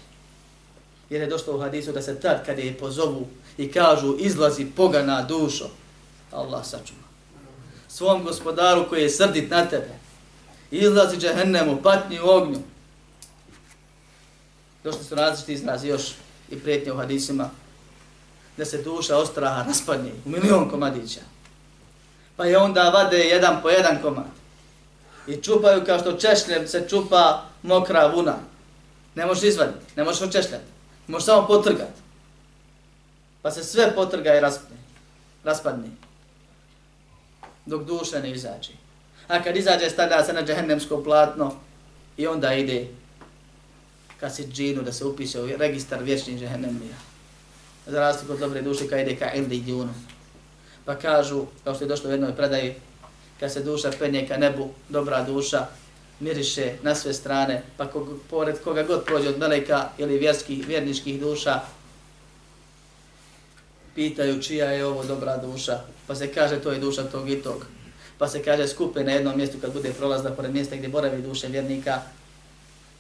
Jer je došlo u hadisu da se tad kad je pozovu i kažu izlazi pogana dušo, Allah sačuva. Svom gospodaru koji je srdit na tebe, izlazi džehennemu, patnji u ognju. Došli su različiti izrazi još i prijetnje u hadisima, da se duša ostraha raspadne u milion komadića. Pa je onda vade jedan po jedan komad. I čupaju kao što češljem se čupa mokra vuna. Ne možeš izvaditi, ne možeš očešljati. Možeš samo potrgati. Pa se sve potrga i raspadne. raspadne. Dok duša ne izađe. A kad izađe, stavlja se na džehennemsko platno i onda ide ka se džinu da se upiše u registar vječnih džehennemija. Za razliku od dobre duše kad ide ka ildi djunu. Pa kažu, kao što je došlo u jednoj predaji, kad se duša penje ka nebu, dobra duša, miriše na sve strane, pa kog, pored koga god prođe od meleka ili vjerskih, vjerničkih duša, pitaju čija je ovo dobra duša, pa se kaže to je duša tog i tog. Pa se kaže skupe na jednom mjestu kad bude prolazna pored mjesta gdje boravi duše vjernika.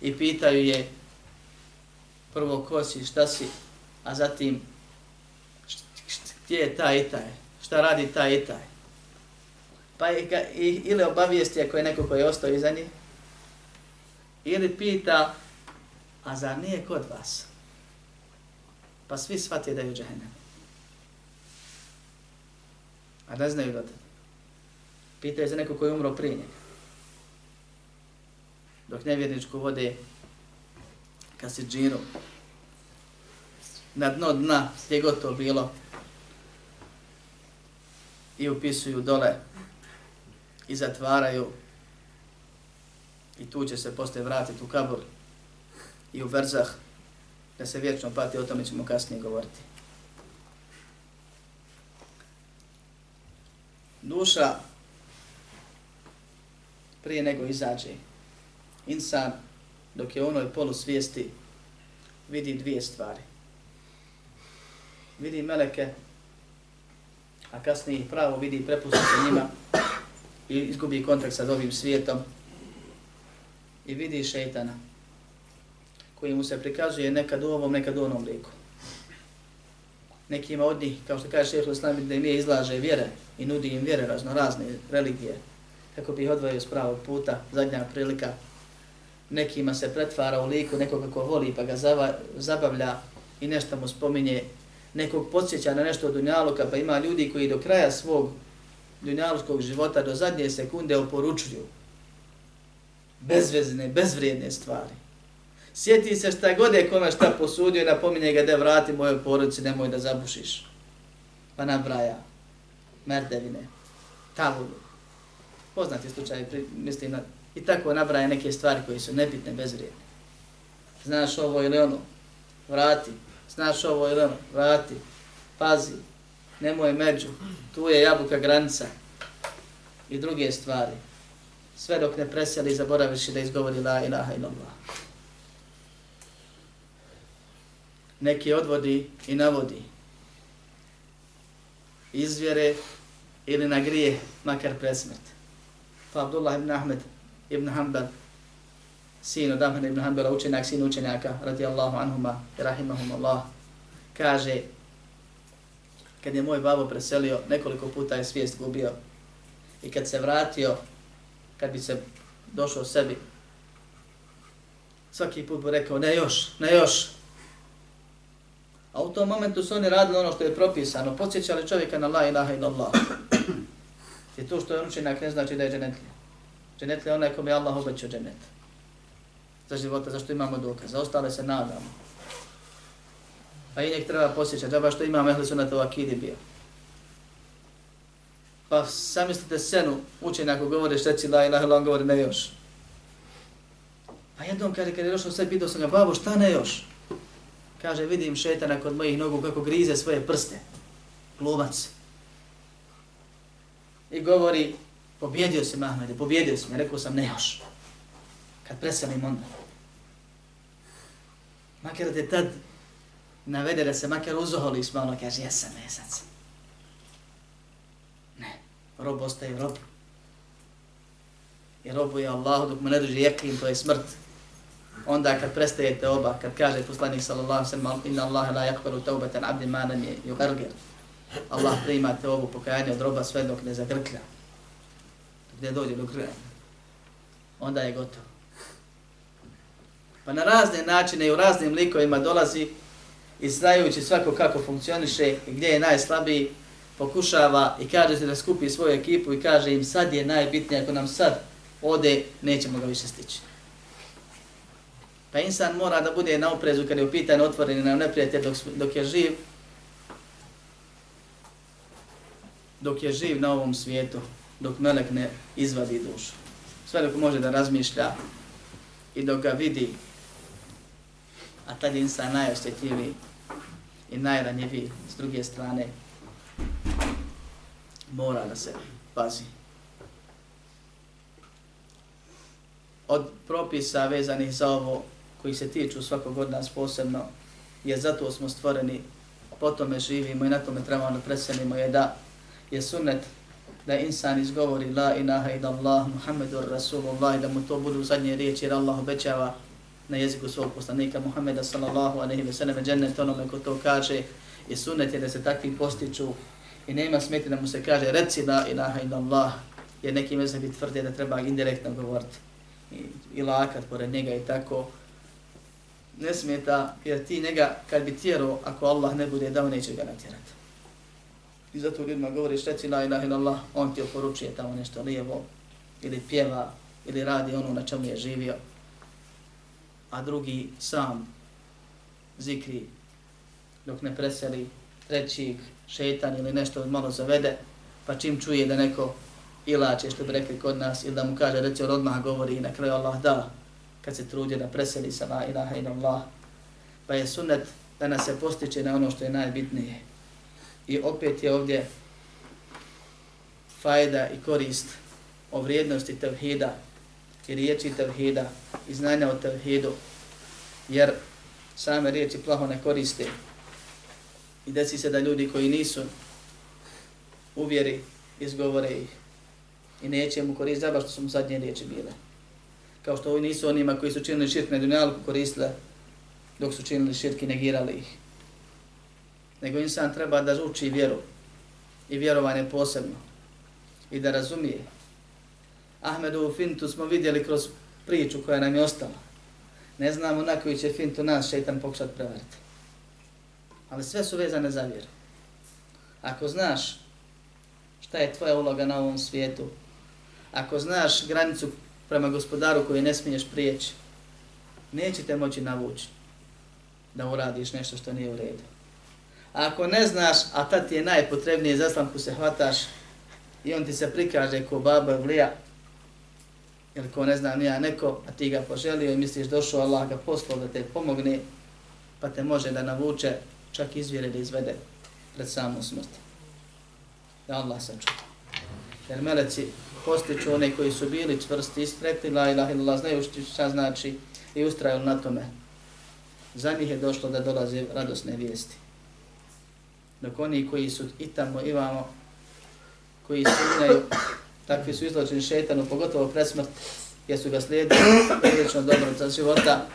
I pitaju je prvo ko si, šta si, a zatim gdje je ta i taj, šta radi taj i taj. Pa i, i, ili obavijesti ako je neko koji je ostao iza njih, ili pita, a zar nije kod vas? Pa svi shvatije da je u džahennem. A ne znaju da te. Pitaju za neko koji je umro prije njega. Dok nevjerničku vode kasidžiru na dno dna gdje god to bilo i upisuju dole i zatvaraju i tu će se posle vratiti u kabur i u verzah da se vječno pati, o tome ćemo kasnije govoriti. Duša prije nego izađe, insan dok je u onoj polusvijesti vidi dvije stvari. Vidi meleke, a kasnije pravo vidi prepusti se njima i izgubi kontakt sa ovim svijetom i vidi šeitana koji mu se prikazuje nekad u ovom, nekad u onom liku. Nekima od njih, kao što kaže šehr Islam, da im je izlaže vjere i nudi im vjere razno razne religije, kako bi ih odvojio s pravog puta, zadnja prilika. Nekima se pretvara u liku nekoga ko voli pa ga zabavlja i nešto mu spominje, nekog podsjeća na nešto od Dunjaluka, pa ima ljudi koji do kraja svog Dunjaluskog života, do zadnje sekunde oporučuju bezvezne, bezvrijedne stvari. Sjeti se šta god je kome šta posudio i napominje ga da vrati mojoj porodici, nemoj da zabušiš. Pa nabraja merdevine, tavulu. Poznati slučaj, mislim, na, i tako nabraja neke stvari koje su nebitne, bezvrijedne. Znaš ovo ili ono, vrati. Znaš ovo ili ono, vrati. Pazi, nemoj među, tu je jabuka granica i druge stvari sve dok ne preseli i zaboraviš da izgovori la ilaha illallah. Neki odvodi i navodi izvjere ili na grije, makar presmet. Pa Abdullah ibn Ahmed ibn Hanbal, sin od Ahmed ibn Hanbala, učenjak, sin učenjaka, radijallahu anhuma i rahimahum Allah, kaže, kad je moj babo preselio, nekoliko puta je svijest gubio i kad se vratio, kad bi se došao sebi, svaki put bi rekao, ne još, ne još. A u tom momentu su oni radili ono što je propisano, podsjećali čovjeka na la ilaha illallah. I to što je učenjak ne znači da je dženetlija. Dženetlija je onaj kome je Allah obećao dženetlija. Za života, zašto imamo dokaz. Za ostale se nadamo. A i nek treba posjećati, da što imamo ehli su na to akidi bio. Pa samislite senu učenja ako govoriš reci la ilaha illallah, on govori ne još. Pa jednom kaže, kad je došao sve, pitao sam ga, babo, šta ne još? Kaže, vidim šetana kod mojih nogu kako grize svoje prste. Glumac. I govori, pobjedio si Mahmede, pobjedio si me, rekao sam ne još. Kad preselim onda. Makar te tad navede da se makar uzoholi s malo, kaže, jesam ne rob ostaje rob. I robuje Allah dok mu ne dođe jeklin, to je smrt. Onda kad prestajete oba, kad kaže poslanik sallallahu sallam, inna Allah la yakbaru taubatan abdi manan je yugargir. Allah prima te ovu pokajanje od roba sve dok ne zagrklja. Gdje dođe do grklja. Onda je gotovo. Pa na razne načine i u raznim likovima dolazi i znajući svako kako funkcioniše i gdje je najslabiji, pokušava i kaže se da skupi svoju ekipu i kaže im sad je najbitnije, ako nam sad ode, nećemo ga više stići. Pa insan mora da bude na oprezu kad je upitan otvoreni na neprijatelj dok, dok je živ, dok je živ na ovom svijetu, dok melek ne izvadi dušu. Sve dok može da razmišlja i dok ga vidi, a tad je insan najosjetljiviji i najranjiviji s druge strane, mora da se pazi. Od propisa vezanih za ovo koji se tiču svakog od nas posebno, je zato smo stvoreni, po tome živimo i na tome trebamo da preselimo, je da je sunnet da insan izgovori la ilaha ila Allah, Muhammedur Rasulullah, da mu to budu zadnje riječi, jer Allah obećava na jeziku svog poslanika Muhammeda sallallahu alaihi ve sallam, džennet onome ko to kaže, i sunnet je da se takvi postiču i nema smeti da mu se kaže reci la ilaha ila Allah, jer neki mezhebi tvrde da treba indirektno govoriti i, i lakat pored njega i tako, ne smeta, jer ti njega kad bi tjerao, ako Allah ne bude dao, neće ga natjerati. I zato ljudima govoriš, reci la ilaha illallah, on ti oporučuje tamo nešto lijevo, ili pjeva, ili radi ono na čemu je živio. A drugi sam zikri dok ne preseli trećih šetan ili nešto malo zavede, pa čim čuje da neko ilače što bi rekli kod nas, ili da mu kaže, reci on odmah govori i na kraju Allah da, kad se trudi da preseli sa la ilaha illallah. Pa je sunnet da nas se postiče na ono što je najbitnije. I opet je ovdje fajda i korist o vrijednosti tevhida i riječi tevhida i znanja o tevhidu, jer same riječi plaho ne koriste. I desi se da ljudi koji nisu uvjeri, izgovore ih i neće mu koristiti, zaba što su mu zadnje riječi bile. Kao što ovi nisu onima koji su činili širk na dunjalku koristile dok su činili širk i negirali ih nego insan treba da uči vjeru i vjerovanje posebno i da razumije. Ahmedu fintu smo vidjeli kroz priču koja nam je ostala. Ne znamo na koju će fintu nas šeitan pokušat prevariti. Ali sve su vezane za vjeru. Ako znaš šta je tvoja uloga na ovom svijetu, ako znaš granicu prema gospodaru koju ne smiješ prijeći, neće te moći navući da uradiš nešto što nije u redu. A ako ne znaš, a tad ti je najpotrebnije, zaslamku se hvataš i on ti se prikaže ko baba vlija, ili ko ne znam nija neko, a ti ga poželio i misliš došao Allah ga poslao da te pomogne, pa te može da navuče, čak izvjere da izvede pred samom smrti. Da Allah sačuva. Jer meleci postiču one koji su bili čvrsti, ispretni, la ilaha ilallah, znaju šta znači i ustraju na tome. Za njih je došlo da dolaze radosne vijesti dok oni koji su i tamo i vamo, koji sumnjaju, takvi su izločeni šetanu, pogotovo presmrt, jer su ga slijedili prilično dobro za života,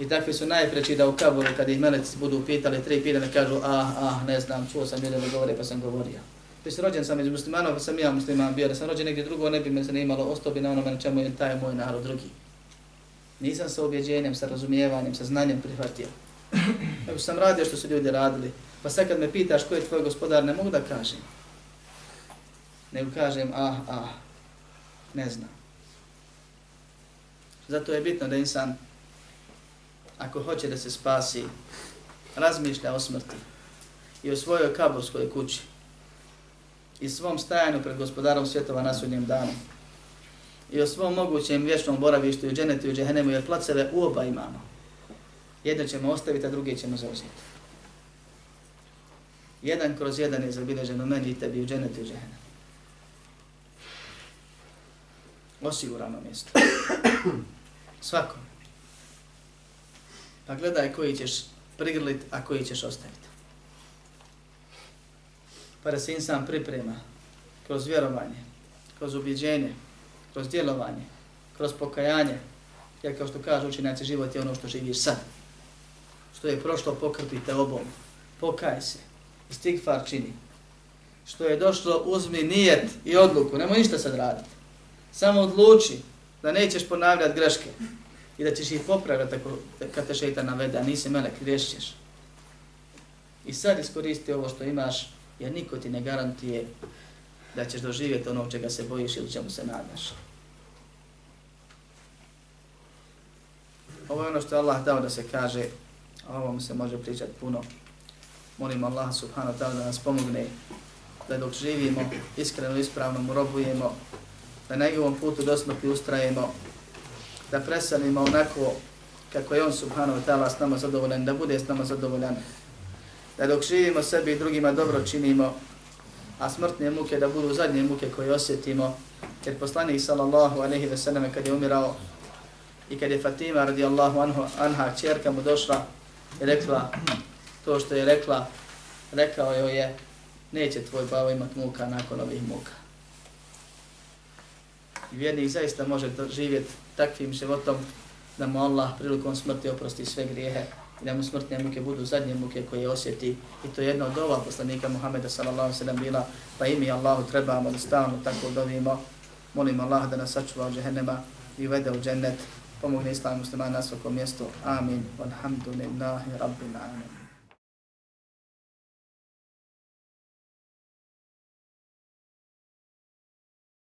i takvi su najpreći da u kaburu, kad ih meleci budu pitali tri pitanja, kažu, ah, ah, ne znam, čuo sam ljudi da govore, pa sam govorio. Ti si rođen sam iz muslimana, pa sam ja musliman bio, da sam rođen negdje drugo, ne bi me zanimalo, ostao bi na onome na čemu je taj moj narod drugi. Nisam sa objeđenjem, sa razumijevanjem, sa znanjem prihvatio. Nego sam radio što su ljudi radili, Pa sad kad me pitaš ko je tvoj gospodar, ne mogu da kažem. Nego kažem, ah, ah, ne znam. Zato je bitno da insan, ako hoće da se spasi, razmišlja o smrti i o svojoj kaburskoj kući i svom stajanju pred gospodarom svjetova na sudnjem danu i o svom mogućem vječnom boravištu u dženetu i u džehennemu, jer placeve u oba imamo. Jedno ćemo ostaviti, a drugi ćemo zauzeti. Jedan kroz jedan je zabilježeno meni i tebi u dženetu i džehennem. Osigurano mjesto. Svako. Pa gledaj koji ćeš prigrlit, a koji ćeš ostaviti. Pa da se insan priprema kroz vjerovanje, kroz ubjeđenje, kroz djelovanje, kroz pokajanje, jer kao što kaže učinjaci, život je ono što živiš sad. Što je prošlo, pokrpite obom. Pokaj se istigfar čini. Što je došlo, uzmi nijet i odluku, nemoj ništa sad raditi. Samo odluči da nećeš ponavljati greške i da ćeš ih popraviti ako, kad te šeitan navede, a nisi melek, griješćeš. I sad iskoristi ovo što imaš, jer niko ti ne garantije da ćeš doživjeti ono čega se bojiš ili čemu se nadaš. Ovo je ono što je Allah dao da se kaže, a ovom se može pričati puno. Molim Allah subhanahu wa ta'ala da nas pomogne da dok živimo, iskreno ispravno mu robujemo, da na njegovom putu do smrti ustrajemo, da presanimo onako kako je on subhanahu wa ta'ala s nama zadovoljan, da bude s nama zadovoljan, da dok živimo sebi i drugima dobro činimo, a smrtne muke da budu zadnje muke koje osjetimo, jer poslanik sallallahu alaihi ve sallam kad je umirao i kad je Fatima radijallahu anhu, anha čerka mu došla i rekla to što je rekla, rekao joj je neće tvoj bavo imat muka nakon ovih muka. I vjernik zaista može živjeti takvim životom da mu Allah prilikom smrti oprosti sve grijehe i da mu smrtne muke budu zadnje muke koje osjeti. I to je jedna od ova poslanika Muhammeda sallallahu sallam bila, pa i mi Allahu trebamo da stalno tako dovimo. Molim Allah da nas sačuva od džehennema i uvede u džennet. Pomogne islam musliman na svakom mjestu. Amin. Walhamdulillahi rabbil alamin.